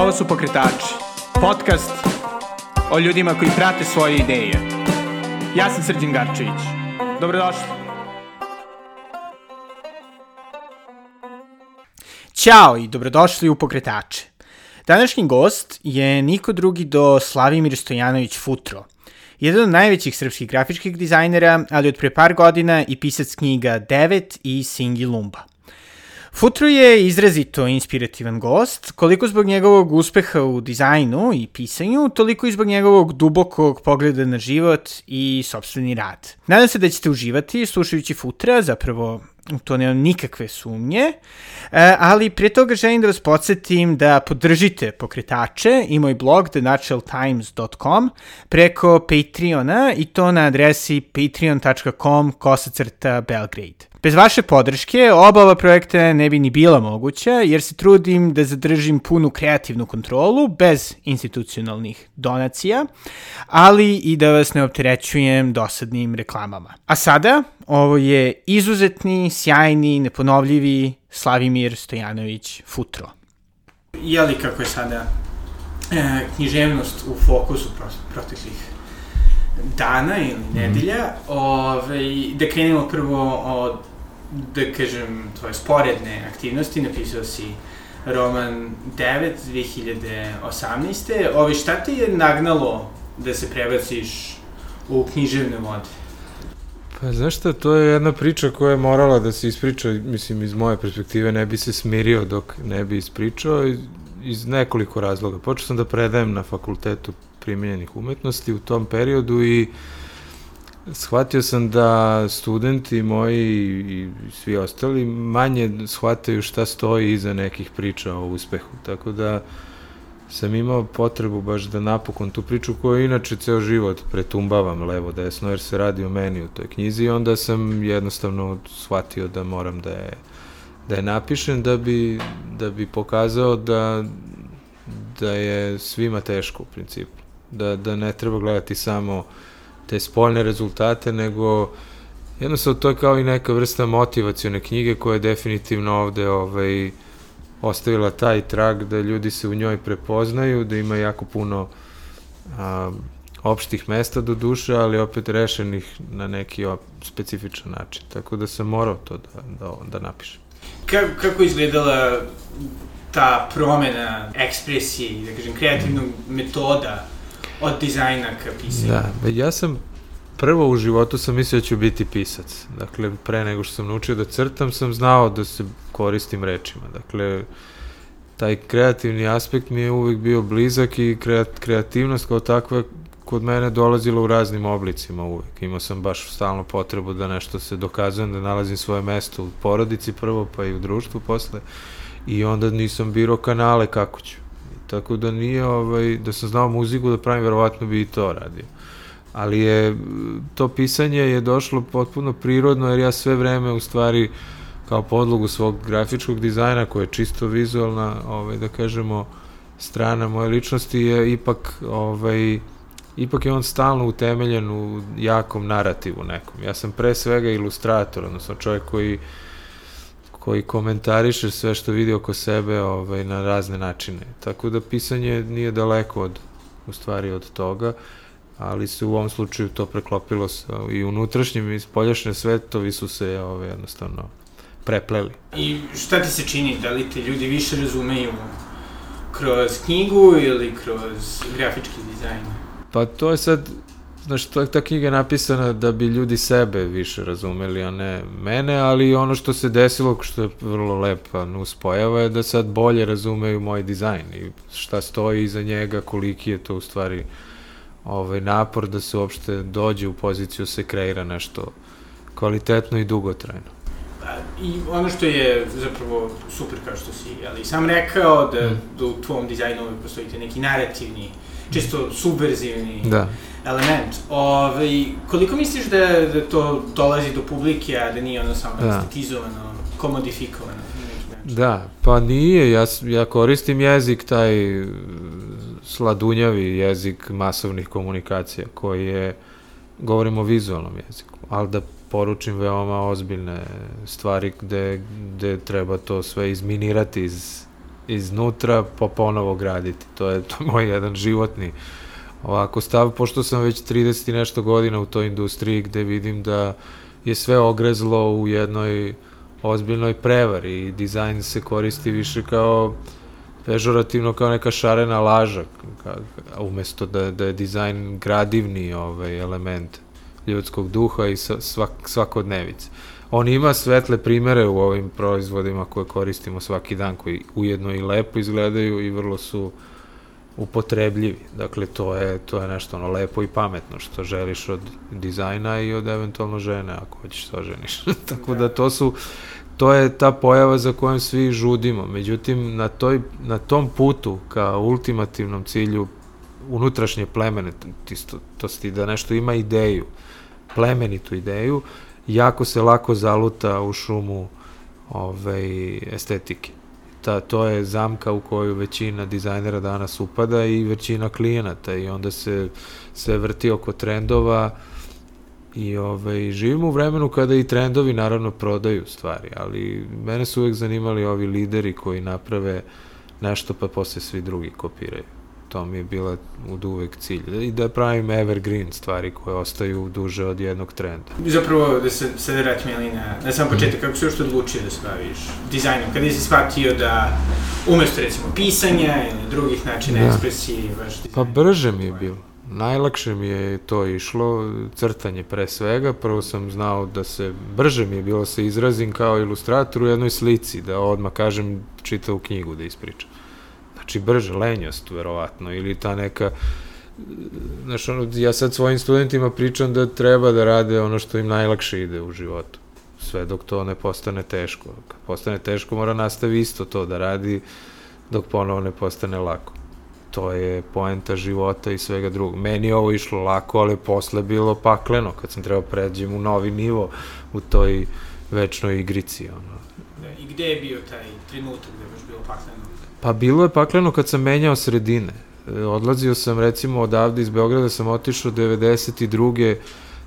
Ovo su Pokretači, podcast o ljudima koji prate svoje ideje. Ja sam Srđan Garčević. Dobrodošli. Ćao i dobrodošli u Pokretače. Današnji gost je niko drugi do Slavimir Stojanović Futro, jedan od najvećih srpskih grafičkih dizajnera, ali od pre par godina i pisac knjiga 9 i Singi Lumba. Futro je izrazito inspirativan gost, koliko zbog njegovog uspeha u dizajnu i pisanju, toliko i zbog njegovog dubokog pogleda na život i sobstveni rad. Nadam se da ćete uživati slušajući Futra, zapravo to nema nikakve sumnje, e, ali prije toga želim da vas podsjetim da podržite pokretače i moj blog thenaturaltimes.com preko Patreona i to na adresi patreon.com kosacrta Belgrade. Bez vaše podrške oba ova projekta ne bi ni bila moguća, jer se trudim da zadržim punu kreativnu kontrolu bez institucionalnih donacija, ali i da vas ne opterećujem dosadnim reklamama. A sada, ovo je izuzetni, sjajni, neponovljivi Slavimir Stojanović Futro. Jeli kako je sada e, književnost u fokusu proteklih dana ili nedelja, mm. ove, ovaj, da krenemo prvo od da kažem, tvoje sporedne aktivnosti, napisao si roman 9 2018. Ovi, šta ti je nagnalo da se prebaciš u književne vode? Pa znaš šta, to je jedna priča koja je morala da se ispriča, mislim iz moje perspektive ne bi se smirio dok ne bi ispričao iz, iz nekoliko razloga. Počeo sam da predajem na fakultetu primjenjenih umetnosti u tom periodu i uh, shvatio sam da studenti moji i svi ostali manje shvataju šta stoji iza nekih priča o uspehu. Tako da sam imao potrebu baš da napokon tu priču koju inače ceo život pretumbavam levo desno jer se radi o meni u toj knjizi i onda sam jednostavno shvatio da moram da je da je napišem da bi, da bi pokazao da, da je svima teško u principu. Da, da ne treba gledati samo uh, te spoljne rezultate, nego jednostavno to je kao i neka vrsta motivacione knjige koja je definitivno ovde ovaj, ostavila taj trag da ljudi se u njoj prepoznaju, da ima jako puno a, opštih mesta do duše, ali opet rešenih na neki op, specifičan način. Tako da sam morao to da, da, da napišem. Kako, kako izgledala ta promena ekspresije, da kažem, kreativnog metoda od dizajna ka pisanju. Da, ja sam prvo u životu sam mislio da ću biti pisac. Dakle, pre nego što sam naučio da crtam, sam znao da se koristim rečima. Dakle, taj kreativni aspekt mi je uvek bio blizak i kreativnost kao takva kod mene dolazila u raznim oblicima uvek. Imao sam baš stalno potrebu da nešto se dokazujem, da nalazim svoje mesto u porodici prvo, pa i u društvu posle. I onda nisam biro kanale kako ću. Tako da nije, ovaj, da sam znao muziku da pravim, verovatno bi i to radio. Ali je, to pisanje je došlo potpuno prirodno, jer ja sve vreme u stvari kao podlogu svog grafičkog dizajna, koja je čisto vizualna, ovaj, da kažemo, strana moje ličnosti je ipak, ovaj, ipak je on stalno utemeljen u jakom narativu nekom. Ja sam pre svega ilustrator, odnosno čovjek koji uh, koji komentariše sve što vidi oko sebe ovaj, na razne načine. Tako da pisanje nije daleko od, u stvari od toga, ali se u ovom slučaju to preklopilo sa, i unutrašnjim i spoljašnje svetovi su se ovaj, jednostavno prepleli. I šta ti se čini? Da li te ljudi više razumeju kroz knjigu ili kroz grafički dizajn? Pa to je sad znaš, ta, ta knjiga je napisana da bi ljudi sebe više razumeli, a ne mene, ali ono što se desilo, što je vrlo lepa nuspojava, je da sad bolje razumeju moj dizajn i šta stoji iza njega, koliki je to u stvari ovaj, napor da se uopšte dođe u poziciju da se kreira nešto kvalitetno i dugotrajno. I ono što je zapravo super kao što si ali sam rekao da, mm. da u tvom dizajnu postoji neki narativni, čisto subverzivni da element. Ove, koliko misliš da, da to dolazi do publike, a da nije ono samo da. estetizovano, komodifikovano? Da, pa nije, ja, ja koristim jezik taj sladunjavi jezik masovnih komunikacija koji je, govorimo o vizualnom jeziku, ali da poručim veoma ozbiljne stvari gde, gde treba to sve izminirati iz, iznutra po ponovo graditi. To je, to moj jedan životni ovako stav, pošto sam već 30 i nešto godina u toj industriji gde vidim da je sve ogrezlo u jednoj ozbiljnoj prevari i dizajn se koristi više kao pežorativno kao neka šarena laža, umesto da, da je dizajn gradivni ovaj element ljudskog duha i svak, svakodnevice. On ima svetle primere u ovim proizvodima koje koristimo svaki dan, koji ujedno i lepo izgledaju i vrlo su upotrebljivi. Dakle, to je, to je nešto ono lepo i pametno što želiš od dizajna i od eventualno žene, ako hoćeš se oženiš. Tako da to su, to je ta pojava za kojom svi žudimo. Međutim, na, toj, na tom putu ka ultimativnom cilju unutrašnje plemenitosti, da nešto ima ideju, plemenitu ideju, jako se lako zaluta u šumu ovaj, estetike. Ta, to je zamka u koju većina dizajnera danas upada i većina klijenata i onda se sve vrti oko trendova i ovaj, živimo u vremenu kada i trendovi naravno prodaju stvari, ali mene su uvek zanimali ovi lideri koji naprave nešto pa posle svi drugi kopiraju to mi je bila od uvek cilj. I da pravim evergreen stvari koje ostaju duže od jednog trenda. Zapravo, da se sad vratim ali na, sam početak, kako si još odlučio da se baviš dizajnom? Kada si shvatio da umesto recimo pisanja ili drugih načina da. ekspresije baš dizajn? Pa brže mi je bilo. Najlakše mi je to išlo, crtanje pre svega, prvo sam znao da se, brže mi je bilo da se izrazim kao ilustrator u jednoj slici, da odmah kažem čitavu knjigu da ispričam znači brže, lenjost, verovatno, ili ta neka, znaš, ono, ja sad svojim studentima pričam da treba da rade ono što im najlakše ide u životu, sve dok to ne postane teško. Kad postane teško, mora nastavi isto to da radi, dok ponovo ne postane lako. To je poenta života i svega drugog. Meni je ovo išlo lako, ali posle bilo pakleno, kad sam trebao pređem u novi nivo u toj večnoj igrici. Ono. Da, I gde je bio taj trenutak gde je baš bilo pakleno? Pa bilo je pakleno kad sam menjao sredine. E, odlazio sam recimo odavde iz Beograda sam otišao 92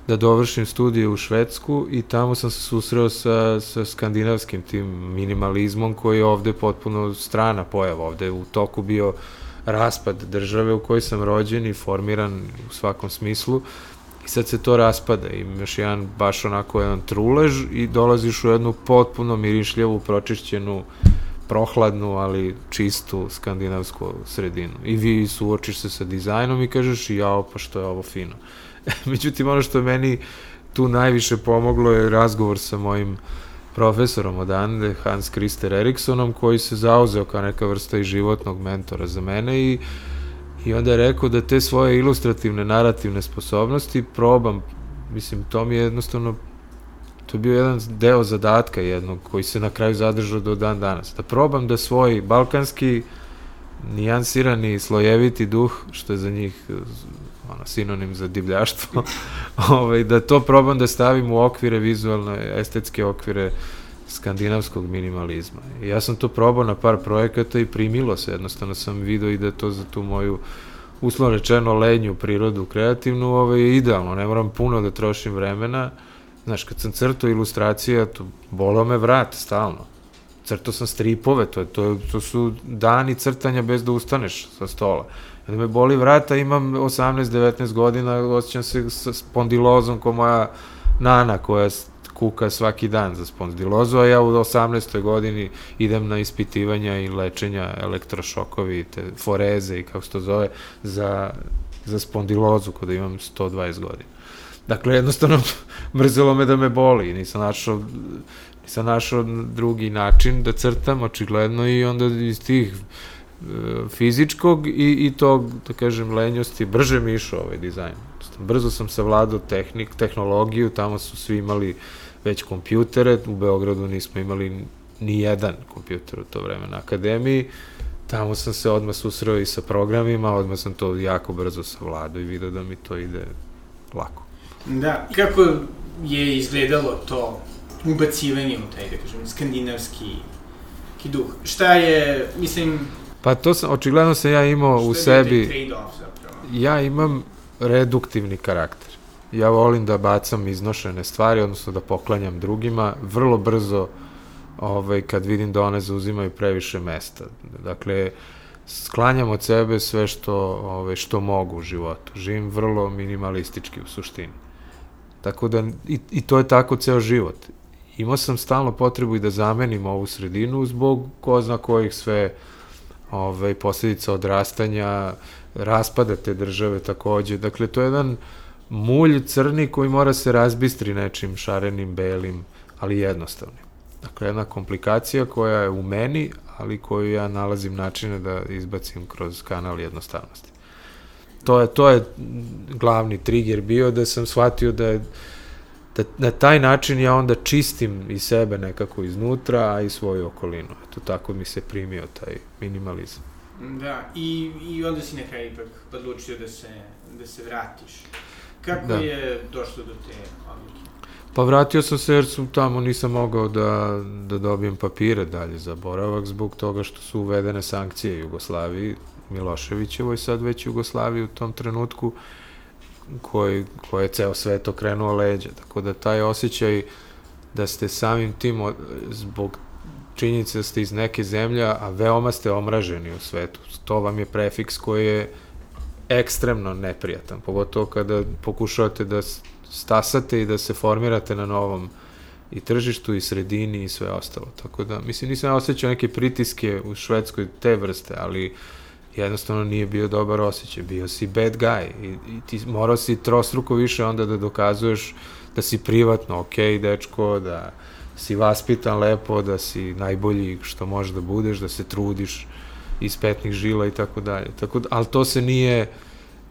da dovršim studije u Švedsku i tamo sam se susreo sa, sa skandinavskim tim minimalizmom koji je ovde potpuno strana pojava. Ovde u toku bio raspad države u kojoj sam rođen i formiran u svakom smislu i sad se to raspada i imaš jedan baš onako jedan trulež i dolaziš u jednu potpuno mirišljavu, pročišćenu prohladnu, ali čistu skandinavsku sredinu. I vi suočiš se sa dizajnom i kažeš, jao, pa što je ovo fino. Međutim, ono što je meni tu najviše pomoglo je razgovor sa mojim profesorom odande, Hans Krister Eriksonom, koji se zauzeo kao neka vrsta i životnog mentora za mene i, i onda je rekao da te svoje ilustrativne, narativne sposobnosti probam, mislim, to mi je jednostavno to je bio jedan deo zadatka jednog koji se na kraju zadržao do dan danas. Da probam da svoj balkanski nijansirani, slojeviti duh, što je za njih ono, sinonim za divljaštvo, ovaj, da to probam da stavim u okvire vizualne, estetske okvire skandinavskog minimalizma. I ja sam to probao na par projekata i primilo se, jednostavno sam vidio i da to za tu moju uslovno rečeno lenju prirodu kreativnu ovaj, idealno, ne moram puno da trošim vremena, Znaš, kad sam crtao ilustracije, to bolao me vrat stalno. Crtao sam stripove, to, to, to su dani crtanja bez da ustaneš sa stola. Kada me boli vrata, imam 18-19 godina, osjećam se sa spondilozom ko moja nana koja kuka svaki dan za spondilozu, a ja u 18. godini idem na ispitivanja i lečenja elektrošokovi, te foreze i kako se to zove, za, za spondilozu kada imam 120 godina. Dakle, jednostavno, mrzelo me da me boli, nisam našao, nisam našao drugi način da crtam, očigledno, i onda iz tih e, fizičkog i, i tog, da kažem, lenjosti, brže mi išao ovaj dizajn. Brzo sam savladao tehnik, tehnologiju, tamo su svi imali već kompjutere, u Beogradu nismo imali ni jedan kompjuter u to vreme na akademiji, tamo sam se odmah susreo i sa programima, odmah sam to jako brzo savladao i vidio da mi to ide lako. Da, kako je izgledalo to ubacivanje u taj, da kažem, skandinavski ki duh? Šta je, mislim... Pa to sam, očigledno sam ja imao u sebi... Ja imam reduktivni karakter. Ja volim da bacam iznošene stvari, odnosno da poklanjam drugima. Vrlo brzo ovaj, kad vidim da one zauzimaju previše mesta. Dakle, sklanjam od sebe sve što, ovaj, što mogu u životu. Živim vrlo minimalistički u suštini. Tako da, i, i to je tako ceo život. Imao sam stalno potrebu i da zamenim ovu sredinu zbog ko zna kojih sve ovaj, posledica odrastanja, raspada te države takođe. Dakle, to je jedan mulj crni koji mora se razbistri nečim šarenim, belim, ali jednostavnim. Dakle, jedna komplikacija koja je u meni, ali koju ja nalazim načine da izbacim kroz kanal jednostavnosti. To je, to je glavni trigger bio da sam shvatio da je da na taj način ja onda čistim i sebe nekako iznutra, a i svoju okolinu. Eto, tako mi se primio taj minimalizam. Da, i, i onda si na kraju ipak odlučio da se, da se vratiš. Kako Da. je došlo do te odluke? Pa vratio sam se jer sam tamo nisam mogao da, da dobijem papire dalje za boravak zbog toga što su uvedene sankcije Jugoslaviji, Miloševićevoj sad već Jugoslaviji u tom trenutku koji, koji je ceo svet okrenuo leđa. Tako da taj osjećaj da ste samim tim zbog činjenice da ste iz neke zemlje, a veoma ste omraženi u svetu. To vam je prefiks koji je ekstremno neprijatan, pogotovo kada pokušavate da stasate i da se formirate na novom i tržištu i sredini i sve ostalo. Tako da, mislim, nisam osjećao neke pritiske u Švedskoj te vrste, ali jednostavno nije bio dobar osjećaj. Bio si bad guy i, i ti morao si trostruko više onda da dokazuješ da si privatno ok, dečko, da si vaspitan lepo, da si najbolji što možeš da budeš, da se trudiš iz petnih žila i tako dalje. Tako da, ali to se nije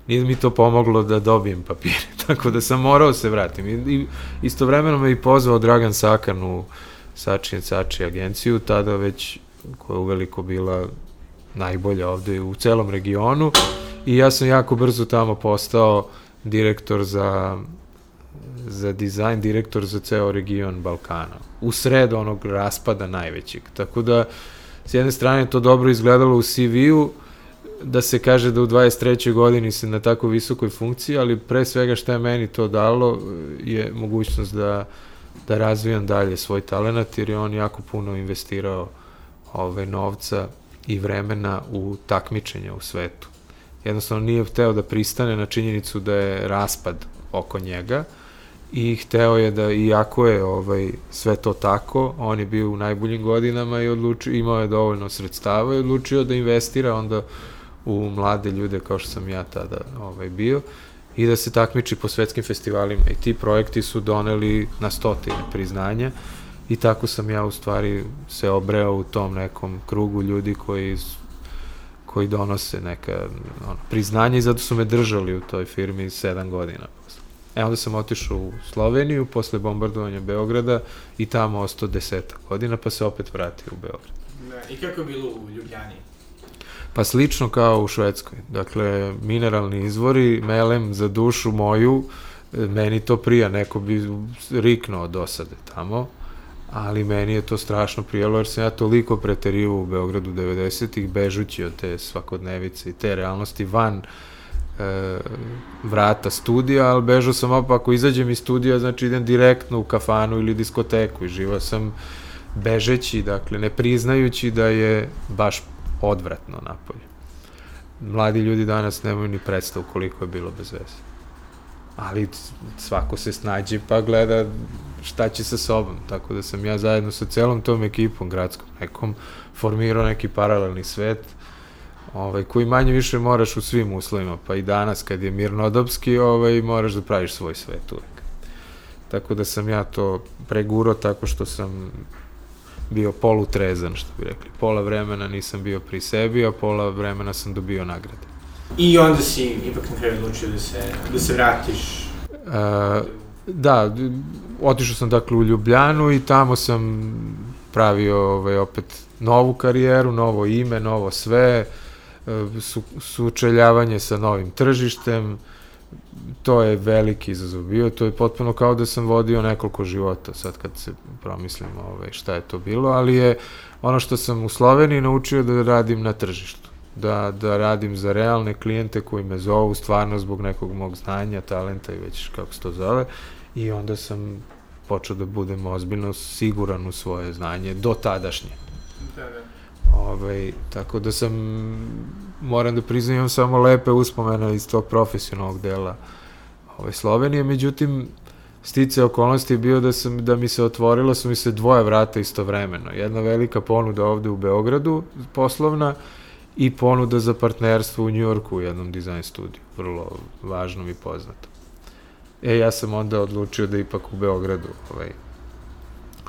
nije mi to pomoglo da dobijem papire, tako da sam morao se vratim. I, i istovremeno me i pozvao Dragan Sakan u Sačin Sači agenciju, tada već koja je uveliko bila najbolja ovde u celom regionu i ja sam jako brzo tamo postao direktor za za dizajn, direktor za ceo region Balkana. U sred onog raspada najvećeg. Tako da, s jedne strane to dobro izgledalo u CV-u, da se kaže da u 23. godini se na tako visokoj funkciji, ali pre svega šta je meni to dalo je mogućnost da, da razvijam dalje svoj talent, jer je on jako puno investirao ove, novca i vremena u takmičenja u svetu. Jednostavno nije hteo da pristane na činjenicu da je raspad oko njega i hteo je da, iako je ovaj, sve to tako, on je bio u najboljim godinama i odlučio, imao je dovoljno sredstava i odlučio da investira onda u mlade ljude kao što sam ja tada ovaj, bio i da se takmiči po svetskim festivalima i ti projekti su doneli na stotine priznanja i tako sam ja u stvari se obreo u tom nekom krugu ljudi koji koji donose neka ono, priznanja i zato su me držali u toj firmi sedam godina. E onda sam otišao u Sloveniju posle bombardovanja Beograda i tamo ostao deseta godina pa se opet vratio u Beograd. Da, I kako je bilo u Ljubljani? Pa slično kao u Švedskoj. Dakle, mineralni izvori, melem za dušu moju, e, meni to prija, neko bi riknuo od dosade tamo, ali meni je to strašno prijelo, jer sam ja toliko preterivao u Beogradu 90-ih, bežući od te svakodnevice i te realnosti van e, vrata studija, ali bežao sam opet, ako izađem iz studija, znači idem direktno u kafanu ili diskoteku i živao sam bežeći, dakle, ne priznajući da je baš odvratno napolje. Mladi ljudi danas nemaju ni predstavu koliko je bilo bez veze. Ali svako se snađe pa gleda šta će sa sobom. Tako da sam ja zajedno sa celom tom ekipom gradskom nekom formirao neki paralelni svet ovaj, koji manje više moraš u svim uslovima. Pa i danas kad je mirnodopski ovaj, moraš da praviš svoj svet uvek. Tako da sam ja to preguro tako što sam bio polutrezan, što bi rekli. Pola vremena nisam bio pri sebi, a pola vremena sam dobio nagrade. I onda si ipak na kraju odlučio da se, da se vratiš. E, da, otišao sam dakle u Ljubljanu i tamo sam pravio ovaj, opet novu karijeru, novo ime, novo sve, e, su, sučeljavanje sa novim tržištem, to je veliki izazov bio, to je potpuno kao da sam vodio nekoliko života, sad kad se promislim ovaj, šta je to bilo, ali je ono što sam u Sloveniji naučio da radim na tržištu, da, da radim za realne klijente koji me zovu stvarno zbog nekog mog znanja, talenta i već kako se to zove, i onda sam počeo da budem ozbiljno siguran u svoje znanje do tadašnje. Da, da. Ove, ovaj, tako da sam, moram da priznam, samo lepe uspomene iz tog profesionalnog dela ove, ovaj, Slovenije, međutim, stice okolnosti je bio da, sam, da mi se otvorila su mi se dvoje vrata istovremeno. Jedna velika ponuda ovde u Beogradu, poslovna, i ponuda za partnerstvo u Njujorku u jednom dizajn studiju. Vrlo važno mi poznato. E, ja sam onda odlučio da ipak u Beogradu ovaj,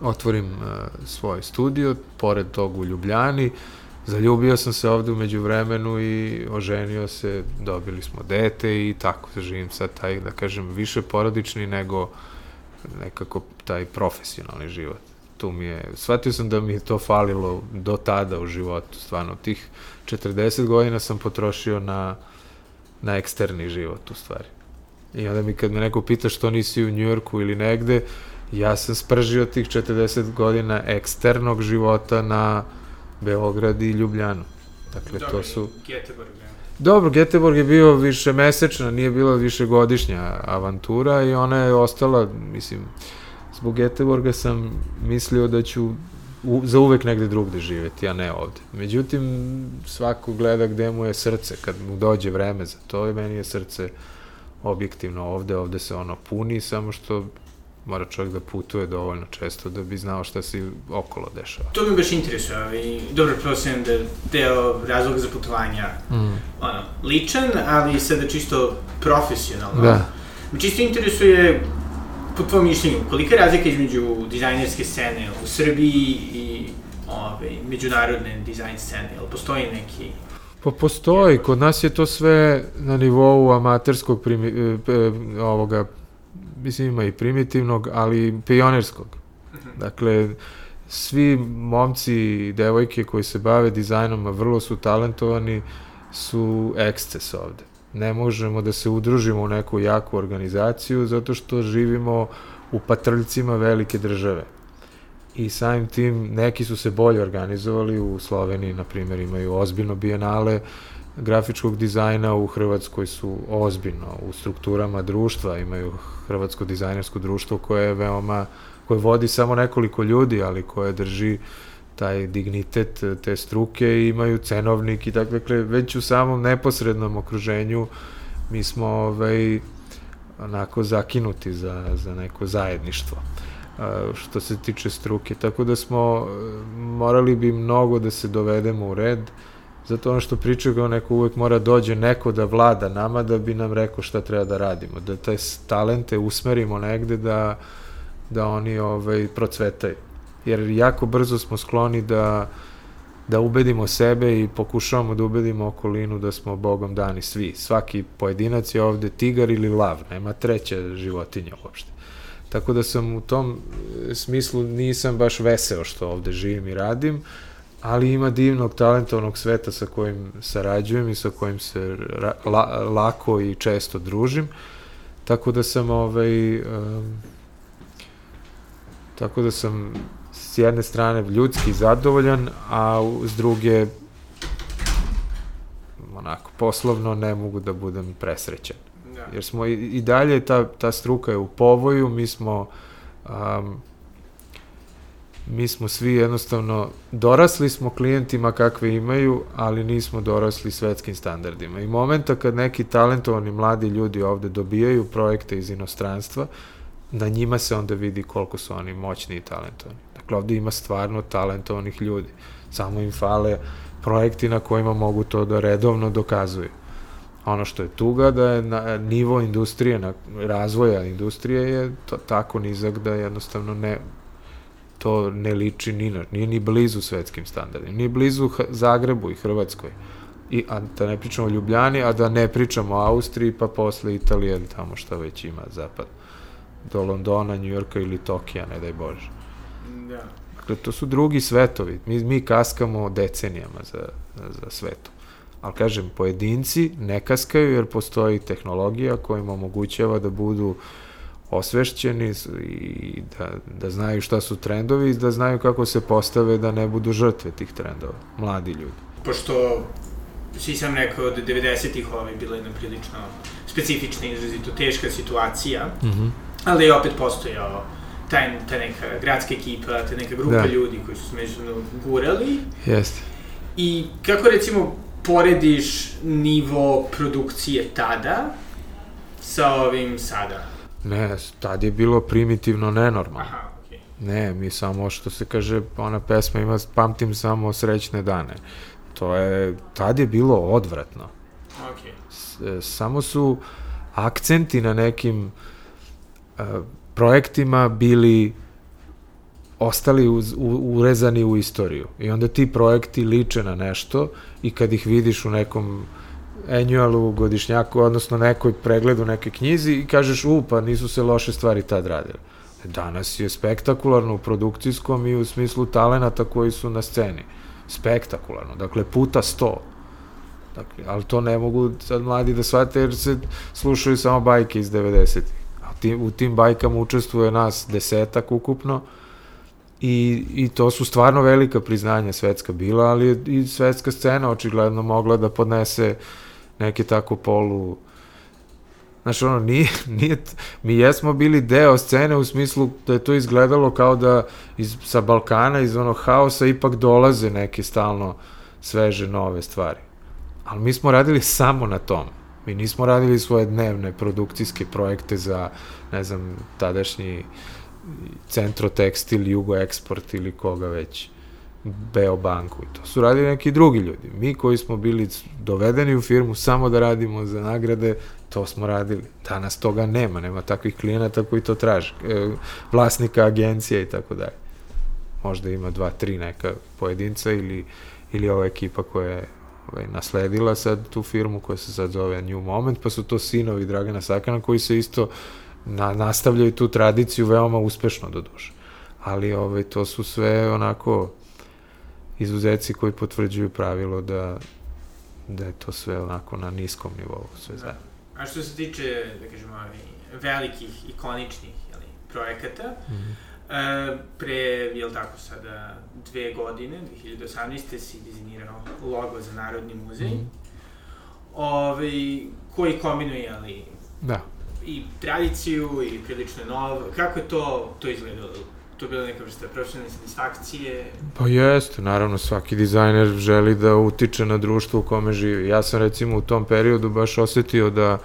otvorim uh, svoj studio, pored tog u Ljubljani, zaljubio sam se ovde umeđu vremenu i oženio se, dobili smo dete i tako živim sad taj, da kažem, više porodični nego nekako taj profesionalni život. Tu mi je, shvatio sam da mi je to falilo do tada u životu, stvarno, tih 40 godina sam potrošio na, na eksterni život, u stvari. I onda mi kad me neko pita što nisi u Njujorku ili negde, ja sam spržio tih 40 godina eksternog života na Beograd i Ljubljanu. Dakle, Dobre, to su... Geteborg, Dobro, Geteborg je bio više mesečna, nije bila višegodišnja avantura i ona je ostala, mislim, zbog Geteborga sam mislio da ću u, za uvek negde drugde živeti, a ne ovde. Međutim, svako gleda gde mu je srce, kad mu dođe vreme za to i meni je srce objektivno ovde, ovde se ono puni, samo što mora čovjek da putuje dovoljno često da bi znao šta se okolo dešava. To me baš interesuje, ali dobro, prosim da deo razloga za putovanja, mm. ono, ličan, ali sada čisto profesionalno. Da. Me čisto interesuje, po tvojom mišljenju, kolika je razlika između dizajnerske scene u Srbiji i ove, međunarodne dizajn scene, ili postoji neki Pa postoji, kod nas je to sve na nivou amaterskog primi, e, e, ovoga mislim ima i primitivnog, ali pionirskog. Mhm. Dakle, svi momci i devojke koji se bave dizajnom, a vrlo su talentovani, su eksces ovde. Ne možemo da se udružimo u neku jaku organizaciju zato što živimo u patrljcima velike države. I samim tim neki su se bolje organizovali, u Sloveniji, na primjer, imaju ozbiljno bijenale, grafičkog dizajna u Hrvatskoj su ozbiljno u strukturama društva, imaju Hrvatsko dizajnersko društvo koje je veoma, koje vodi samo nekoliko ljudi, ali koje drži taj dignitet te struke imaju cenovnik i tako, dakle, već u samom neposrednom okruženju mi smo ovaj, onako zakinuti za, za neko zajedništvo što se tiče struke, tako da smo morali bi mnogo da se dovedemo u red, Zato ono što pričaju kao neko uvek mora dođe neko da vlada nama da bi nam rekao šta treba da radimo, da taj talente usmerimo negde da, da oni ovaj, procvetaju. Jer jako brzo smo skloni da, da ubedimo sebe i pokušavamo da ubedimo okolinu da smo Bogom dani svi. Svaki pojedinac je ovde tigar ili lav, nema treća životinja uopšte. Tako da sam u tom smislu nisam baš veseo što ovde živim i radim, ali ima divnog talentovnog sveta sa kojim sarađujem i sa kojim se la, lako i često družim. Tako da sam ovaj um, tako da sam s jedne strane ljudski zadovoljan, a s druge onako poslovno ne mogu da budem presrećan. Da. Jer smo i, i dalje ta ta struka je u povoju, mi smo um, mi smo svi jednostavno, dorasli smo klijentima kakve imaju, ali nismo dorasli svetskim standardima. I momenta kad neki talentovani mladi ljudi ovde dobijaju projekte iz inostranstva, na njima se onda vidi koliko su oni moćni i talentovani. Dakle, ovde ima stvarno talentovanih ljudi. Samo im fale projekti na kojima mogu to da redovno dokazuju. Ono što je tuga da je na, nivo industrije, na, razvoja industrije je to, tako nizak da jednostavno ne, to ne liči ni na, nije ni blizu svetskim standardima, ni blizu H Zagrebu i Hrvatskoj. I, a da ne pričamo o Ljubljani, a da ne pričamo o Austriji, pa posle Italije tamo šta već ima zapad. Do Londona, Njujorka ili Tokija, ne daj Bože. Da. Dakle, to su drugi svetovi. Mi, mi kaskamo decenijama za, za svetu. Ali kažem, pojedinci ne kaskaju jer postoji tehnologija koja im omogućava da budu osvešćeni i da, da znaju šta su trendovi i da znaju kako se postave da ne budu žrtve tih trendova, mladi ljudi. Pošto svi sam rekao da 90-ih ove bila jedna prilično specifična, izrazito teška situacija, mm -hmm. ali je opet postojao taj, ta neka gradska ekipa, ta neka grupa Da. ljudi koji su se međusobno gurali Jeste. i kako recimo porediš nivo produkcije tada sa ovim sada? Ne, tad je bilo primitivno nenormalno. Aha, okej. Ne, mi samo, što se kaže, ona pesma ima, pamtim samo srećne dane. To je, tad je bilo odvratno. Okej. S- e, samo su akcenti na nekim e, projektima bili ostali uz, u, urezani u istoriju. I onda ti projekti liče na nešto i kad ih vidiš u nekom annualu, godišnjaku, odnosno nekoj pregledu neke knjizi i kažeš, u, pa nisu se loše stvari tad radile. Danas je spektakularno u produkcijskom i u smislu talenata koji su na sceni. Spektakularno. Dakle, puta sto. Dakle, ali to ne mogu sad mladi da shvate jer se slušaju samo bajke iz 90-ih. A ti, u tim bajkama učestvuje nas desetak ukupno i, i to su stvarno velika priznanja svetska bila, ali i svetska scena očigledno mogla da podnese neke tako polu Znaš, ono, nije, nije, mi jesmo bili deo scene u smislu da je to izgledalo kao da iz, sa Balkana, iz onog haosa, ipak dolaze neke stalno sveže, nove stvari. Ali mi smo radili samo na tom. Mi nismo radili svoje dnevne produkcijske projekte za, ne znam, tadašnji Centrotekstil, Jugo Eksport ili koga već. Beobanku i to su radili neki drugi ljudi. Mi koji smo bili dovedeni u firmu samo da radimo za nagrade, to smo radili. Danas toga nema, nema takvih klijenata koji to traže. E, vlasnika agencija i tako dalje. Možda ima dva, tri neka pojedinca ili, ili ova ekipa koja je ovaj, nasledila sad tu firmu koja se sad zove New Moment, pa su to sinovi Dragana Sakana koji se isto na, nastavljaju tu tradiciju veoma uspešno do duše. Ali ovaj, to su sve onako izuzeci koji potvrđuju pravilo da, da je to sve onako na niskom nivou sve zajedno. A što se tiče, da kažemo, velikih, ikoničnih jeli, projekata, Mhm. E, pre, jel tako sada, dve godine, 2018. si dizajnirao logo za Narodni muzej, Mhm. ovaj, koji kombinuje, jeli, Da. i tradiciju i prilično nov. Kako je to, to izgledalo? To je bila neka vrsta profesionalne satisfakcije? Pa jeste, naravno svaki dizajner želi da utiče na društvo u kome živi. Ja sam recimo u tom periodu baš osetio da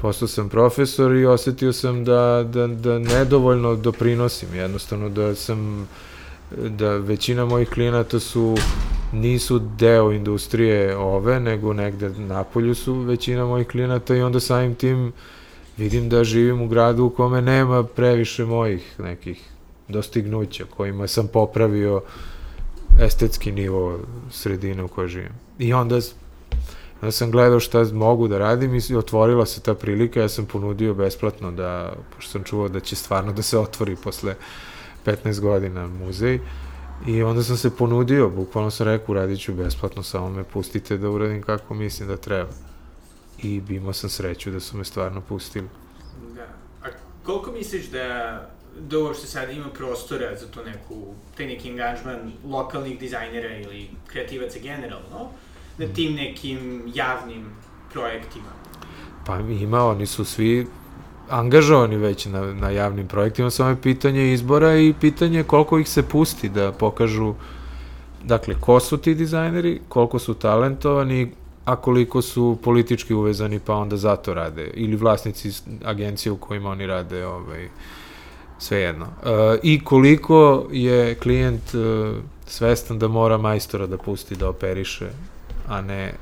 postao sam profesor i osetio sam da, da, da nedovoljno doprinosim, jednostavno da sam da većina mojih klijenata su nisu deo industrije ove, nego negde napolju su većina mojih klijenata i onda samim tim vidim da živim u gradu u kome nema previše mojih nekih dostignuća kojima sam popravio estetski nivo sredine u kojoj živim. I onda, onda sam gledao šta mogu da radim i otvorila se ta prilika, ja sam ponudio besplatno da, pošto sam čuo da će stvarno da se otvori posle 15 godina muzej, i onda sam se ponudio, bukvalno sam rekao, uradit ću besplatno, samo me pustite da uradim kako mislim da treba. I imao sam sreću da su me stvarno pustili. Da. A koliko misliš da da uopšte sad ima prostora za to neku, taj neki angažman lokalnih dizajnera ili kreativaca generalno, na tim nekim javnim projektima? Pa ima, oni su svi angažovani već na, na javnim projektima, samo je pitanje izbora i pitanje koliko ih se pusti da pokažu dakle, ko su ti dizajneri, koliko su talentovani, a koliko su politički uvezani pa onda zato rade, ili vlasnici agencije u kojima oni rade, ovaj, svejedno. E, I koliko je klijent e, svestan da mora majstora da pusti da operiše, a ne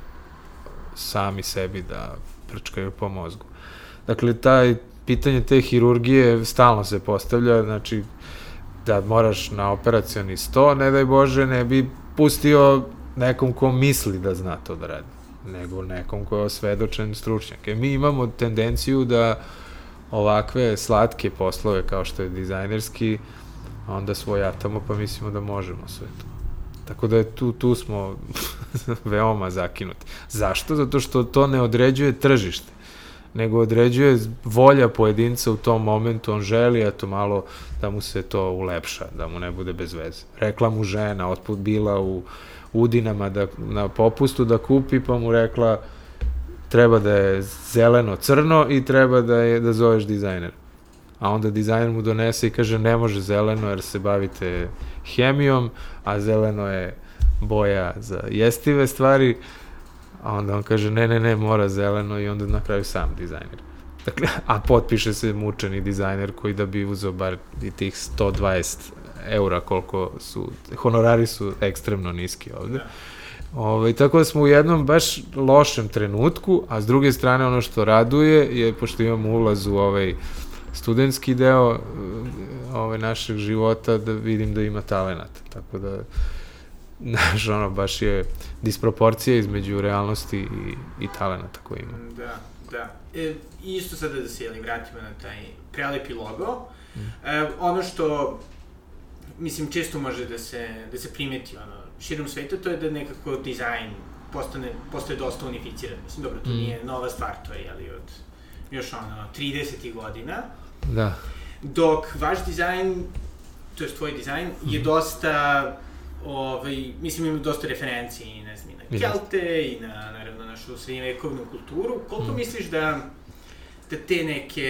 sami sebi da prčkaju po mozgu. Dakle, taj pitanje te hirurgije stalno se postavlja, znači da moraš na operacioni sto, ne daj Bože, ne bi pustio nekom ko misli da zna to da radi, nego nekom ko je osvedočen stručnjak. E, mi imamo tendenciju da ovakve slatke poslove kao što je dizajnerski, onda svojatamo pa mislimo da možemo sve to. Tako da je tu, tu smo veoma zakinuti. Zašto? Zato što to ne određuje tržište, nego određuje volja pojedinca u tom momentu, on želi, eto malo da mu se to ulepša, da mu ne bude bez veze. Rekla mu žena, otput bila u Udinama da, na popustu da kupi, pa mu rekla treba da je zeleno-crno i treba da je da zoveš dizajner. A onda dizajner mu donese i kaže ne može zeleno jer se bavite hemijom, a zeleno je boja za jestive stvari, a onda on kaže ne, ne, ne, mora zeleno i onda na kraju sam dizajner. Dakle, a potpiše se mučeni dizajner koji da bi uzeo bar i tih 120 eura koliko su, honorari su ekstremno niski ovde. Ove, ovaj, tako da smo u jednom baš lošem trenutku, a s druge strane ono što raduje je, pošto imamo ulaz u ovaj studentski deo ovaj, našeg života, da vidim da ima talenat. Tako da, znaš, ono, baš je disproporcija između realnosti i, i talenata koji ima. Da, da. E, isto sada da se jeli, vratimo na taj prelepi logo. Mm. E, ono što, mislim, često može da se, da se primeti, ono, širom sveta, to je da nekako dizajn postane, postaje dosta unificiran. Mislim, dobro, to mm. nije nova stvar, to je, jeli, od još ono, 30. godina. Da. Dok vaš dizajn, to je tvoj dizajn, mm. je dosta, ovaj, mislim, ima dosta referenci, ne znam, i na Kelte i na, naravno, našu srednjevekovnu kulturu. Koliko mm. misliš da da te neke,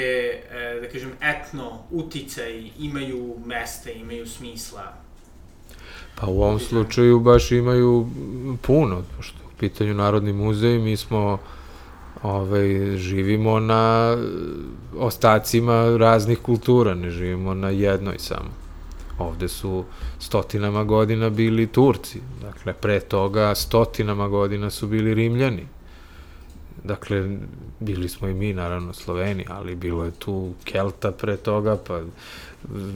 e, da kažem, etno uticaj imaju mesta, imaju smisla Pa u ovom slučaju baš imaju puno, pošto u pitanju Narodni muzej mi smo ovaj, živimo na ostacima raznih kultura, ne živimo na jednoj samo. Ovde su stotinama godina bili Turci, dakle pre toga stotinama godina su bili Rimljani. Dakle, bili smo i mi, naravno, Sloveni, ali bilo je tu Kelta pre toga, pa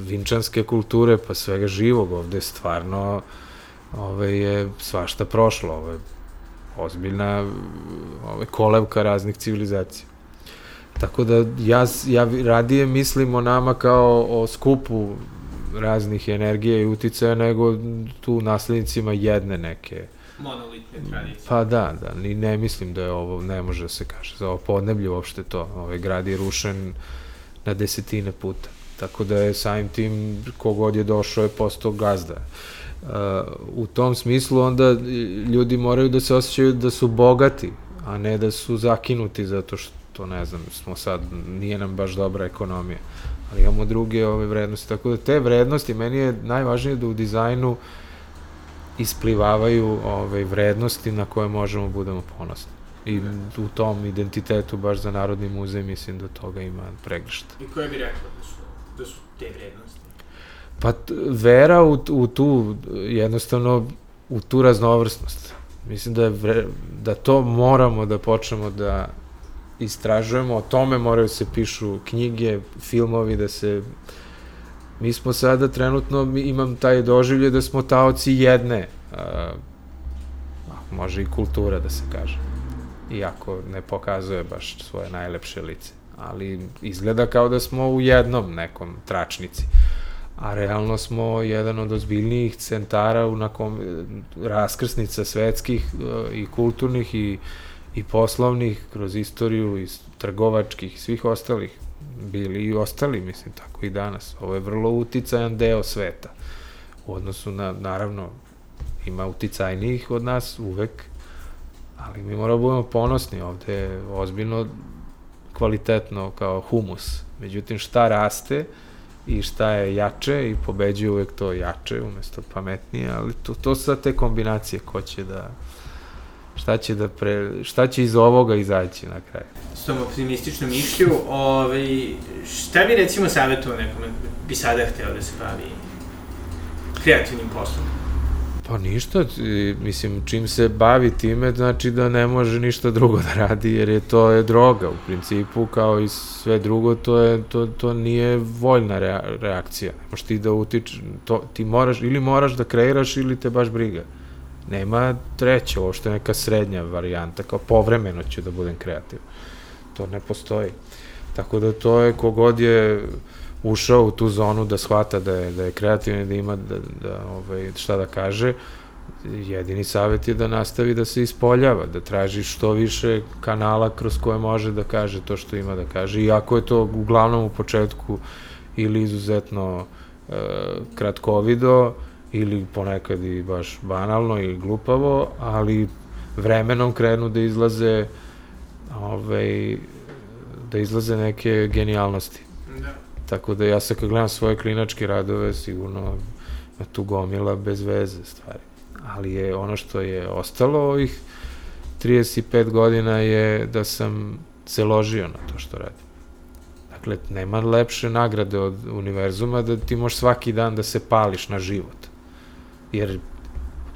vinčanske kulture, pa svega živog ovde stvarno ove, je svašta prošlo, ove, ozbiljna ove, kolevka raznih civilizacija. Tako da ja, ja radije mislim o nama kao o skupu raznih energije i uticaja nego tu naslednicima jedne neke monolitne tradicije. Pa da, da, ni ne mislim da je ovo, ne može da se kaže, za ovo podneblje uopšte to, ovaj grad je rušen na desetine puta. Tako da je samim tim kogod je došao je postao gazda. Uh, u tom smislu onda ljudi moraju da se osjećaju da su bogati, a ne da su zakinuti zato što, ne znam, smo sad, nije nam baš dobra ekonomija, ali imamo druge ove vrednosti. Tako da te vrednosti, meni je najvažnije da u dizajnu isplivavaju ove vrednosti na koje možemo da budemo ponosni. I u tom identitetu baš za Narodni muzej mislim da toga ima pregršta. I koje bi rekla da su da su te vrednosti? Pa vera u, u tu, jednostavno, u tu raznovrsnost. Mislim da, je vre, da to moramo da počnemo da istražujemo, o tome moraju se pišu knjige, filmovi, da se... Mi smo sada trenutno, imam taj doživlje da smo taoci jedne, a, može i kultura da se kaže, iako ne pokazuje baš svoje najlepše lice ali izgleda kao da smo u jednom nekom tračnici. A realno smo jedan od ozbiljnijih centara u nakom raskrsnica svetskih e, i kulturnih i, i poslovnih kroz istoriju i trgovačkih i svih ostalih bili i ostali, mislim, tako i danas. Ovo je vrlo uticajan deo sveta. U odnosu na, naravno, ima uticajnijih od nas uvek, ali mi moramo da budemo ponosni ovde, ozbiljno kvalitetno kao humus. Međutim, šta raste i šta je jače i pobeđuje uvek to jače umesto pametnije, ali to, to su te kombinacije ko će da šta će da pre, šta će iz ovoga izaći na kraju. S tom optimističnom mišlju, ovaj, šta bi recimo savjetovao nekome bi sada hteo da se bavi kreativnim poslom? Pa ništa, mislim, čim se bavi time, znači da ne može ništa drugo da radi, jer je to je droga u principu, kao i sve drugo, to, je, to, to nije voljna rea, reakcija. Možeš ti da utič, to, ti moraš, ili moraš da kreiraš, ili te baš briga. Nema treće, je neka srednja varijanta, kao povremeno ću da budem kreativan. To ne postoji. Tako da to je, kogod je ušao u tu zonu da shvata da je, da je kreativan i da ima da, da, ovaj, šta da kaže, jedini savjet je da nastavi da se ispoljava, da traži što više kanala kroz koje može da kaže to što ima da kaže. Iako je to uglavnom u početku ili izuzetno e, kratkovido, ili ponekad i baš banalno ili glupavo, ali vremenom krenu da izlaze ovaj, da izlaze neke genijalnosti. Tako da ja sad kad gledam svoje klinačke radove, sigurno tu gomila bez veze stvari. Ali je ono što je ostalo ovih 35 godina je da sam se ložio na to što radim. Dakle, nema lepše nagrade od univerzuma da ti možeš svaki dan da se pališ na život. Jer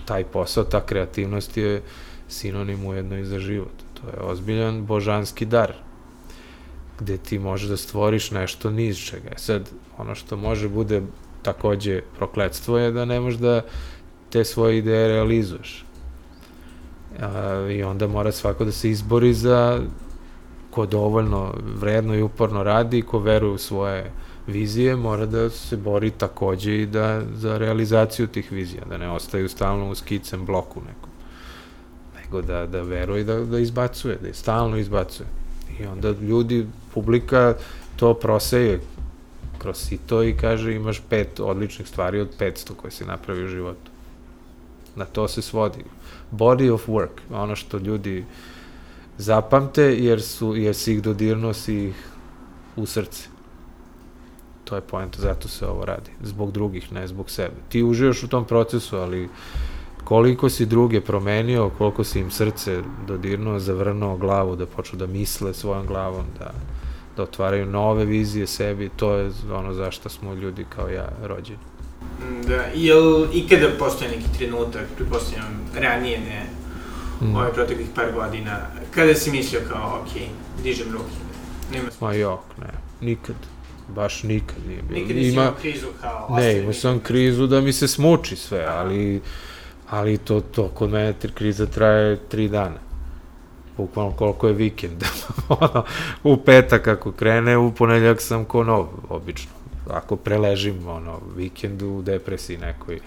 taj posao, ta kreativnost je sinonim ujedno i za život. To je ozbiljan božanski dar gde ti možeš da stvoriš nešto ni iz čega. E sad, ono što može bude takođe prokledstvo je da ne možeš da te svoje ideje realizuješ. A, I onda mora svako da se izbori za ko dovoljno vredno i uporno radi, ko veruje u svoje vizije, mora da se bori takođe i da, za realizaciju tih vizija, da ne ostaju stalno u skicem bloku nekom, nego da, da veruje i da, da izbacuje, da je stalno izbacuje. I onda ljudi, publika to proseje kroz sito i kaže imaš pet odličnih stvari od 500 koje si napravi u životu. Na to se svodi. Body of work, ono što ljudi zapamte jer, su, jer si ih dodirno si ih u srce. To je poenta, zato se ovo radi. Zbog drugih, ne zbog sebe. Ti uživaš u tom procesu, ali koliko si druge promenio, koliko si im srce dodirnuo, zavrnuo glavu, da počnu da misle svojom glavom, da, da otvaraju nove vizije sebi, to je ono zašto smo ljudi kao ja rođeni. Da, jel ikada postoje neki trenutak, pripostavljam ranije ne, mm. ove proteklih par godina, kada si mislio kao, ok, dižem ruke, nema Ma jok, ne, nikad baš nikad nije bilo. Nikad nisi imao krizu kao... Ne, imao sam krizu da mi se smuči sve, ali ali to, to kod mene kriza traje tri dana. Bukvalno koliko je vikend. ono, u petak ako krene, u ponedeljak sam ko nov, obično. Ako preležim, ono, vikend u depresiji nekoj,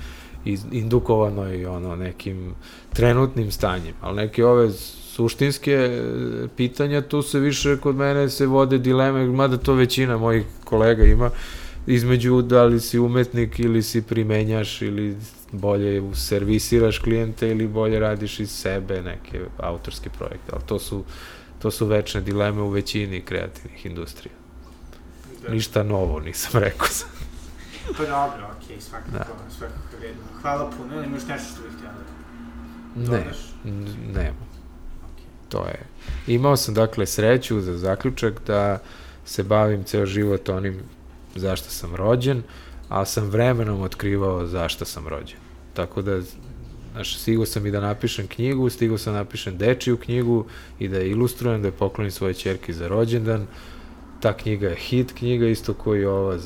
indukovano i ono, nekim trenutnim stanjem. Ali neke ove suštinske e, pitanja, tu se više kod mene se vode dileme, mada to većina mojih kolega ima, između da li si umetnik ili si primenjaš ili bolje servisiraš klijente ili bolje radiš iz sebe neke autorske projekte, ali to su, to su večne dileme u većini kreativnih industrija. Da. Ništa novo nisam rekao. pa dobro, okej, okay, svakako, da. svakako vredno. Hvala puno, ili imaš nešto što bih htio da Ne, nema. Okay. To je. Imao sam dakle sreću za zaključak da se bavim ceo život onim zašto sam rođen, ali sam vremenom otkrivao zašto sam rođen. Tako da, znaš, stigao sam i da napišem knjigu, stigao sam da napišem dečiju knjigu i da je ilustrujem, da je poklonim svoje čerke za rođendan. Ta knjiga je hit knjiga, isto koji je ova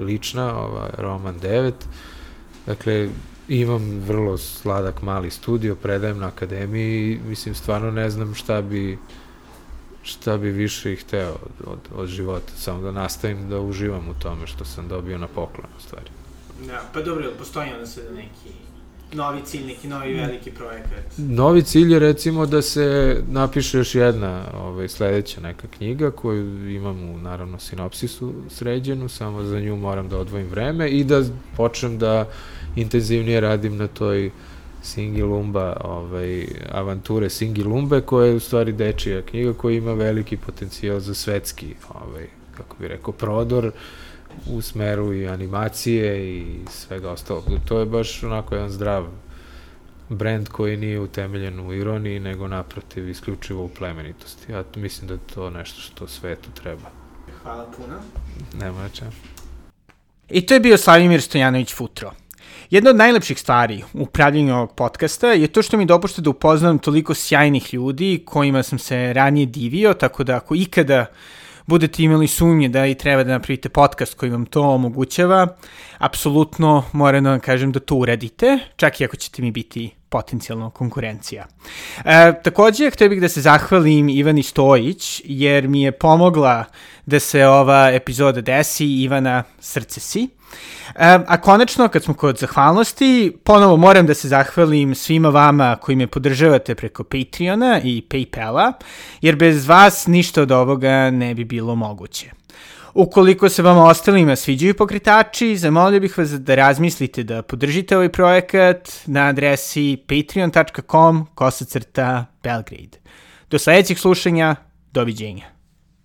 lična, ova roman 9. Dakle, imam vrlo sladak mali studio, predajem na akademiji i mislim stvarno ne znam šta bi šta bi više ih hteo od, od, od života, samo da nastavim da uživam u tome što sam dobio na poklon, u stvari. Da, pa dobro, postoji onda sada neki novi cilj, neki novi veliki projekat? Novi cilj je recimo da se napiše još jedna ovaj, sledeća neka knjiga koju imam u naravno sinopsisu sređenu, samo za nju moram da odvojim vreme i da počnem da intenzivnije radim na toj uh, Singilumba, ovaj, avanture Singilumbe, koja je u stvari dečija knjiga koja ima veliki potencijal za svetski, ovaj, kako bi rekao, prodor u smeru i animacije i svega ostalog. To je baš onako jedan zdrav brend koji nije utemeljen u ironiji, nego naprotiv isključivo u plemenitosti. Ja mislim da je to nešto što svetu treba. Hvala puno. Nema na čemu. I to je bio Slavimir Stojanović Futro. Jedna od najlepših stvari u pravljenju ovog podcasta je to što mi dopušta da upoznam toliko sjajnih ljudi kojima sam se ranije divio, tako da ako ikada budete imali sumnje da i treba da napravite podcast koji vam to omogućava, apsolutno moram da vam kažem da to uradite, čak i ako ćete mi biti potencijalno konkurencija. E, takođe, htio bih da se zahvalim Ivani Stojić, jer mi je pomogla da se ova epizoda desi Ivana Srce si. E, a konačno, kad smo kod zahvalnosti, ponovo moram da se zahvalim svima vama koji me podržavate preko Patreona i Paypala, jer bez vas ništa od ovoga ne bi bilo moguće. Ukoliko se vama ostalima sviđaju pokretači, zamolio bih vas da razmislite da podržite ovaj projekat na adresi patreon.com kosacrta Belgrade. Do sledećeg slušanja, doviđenja.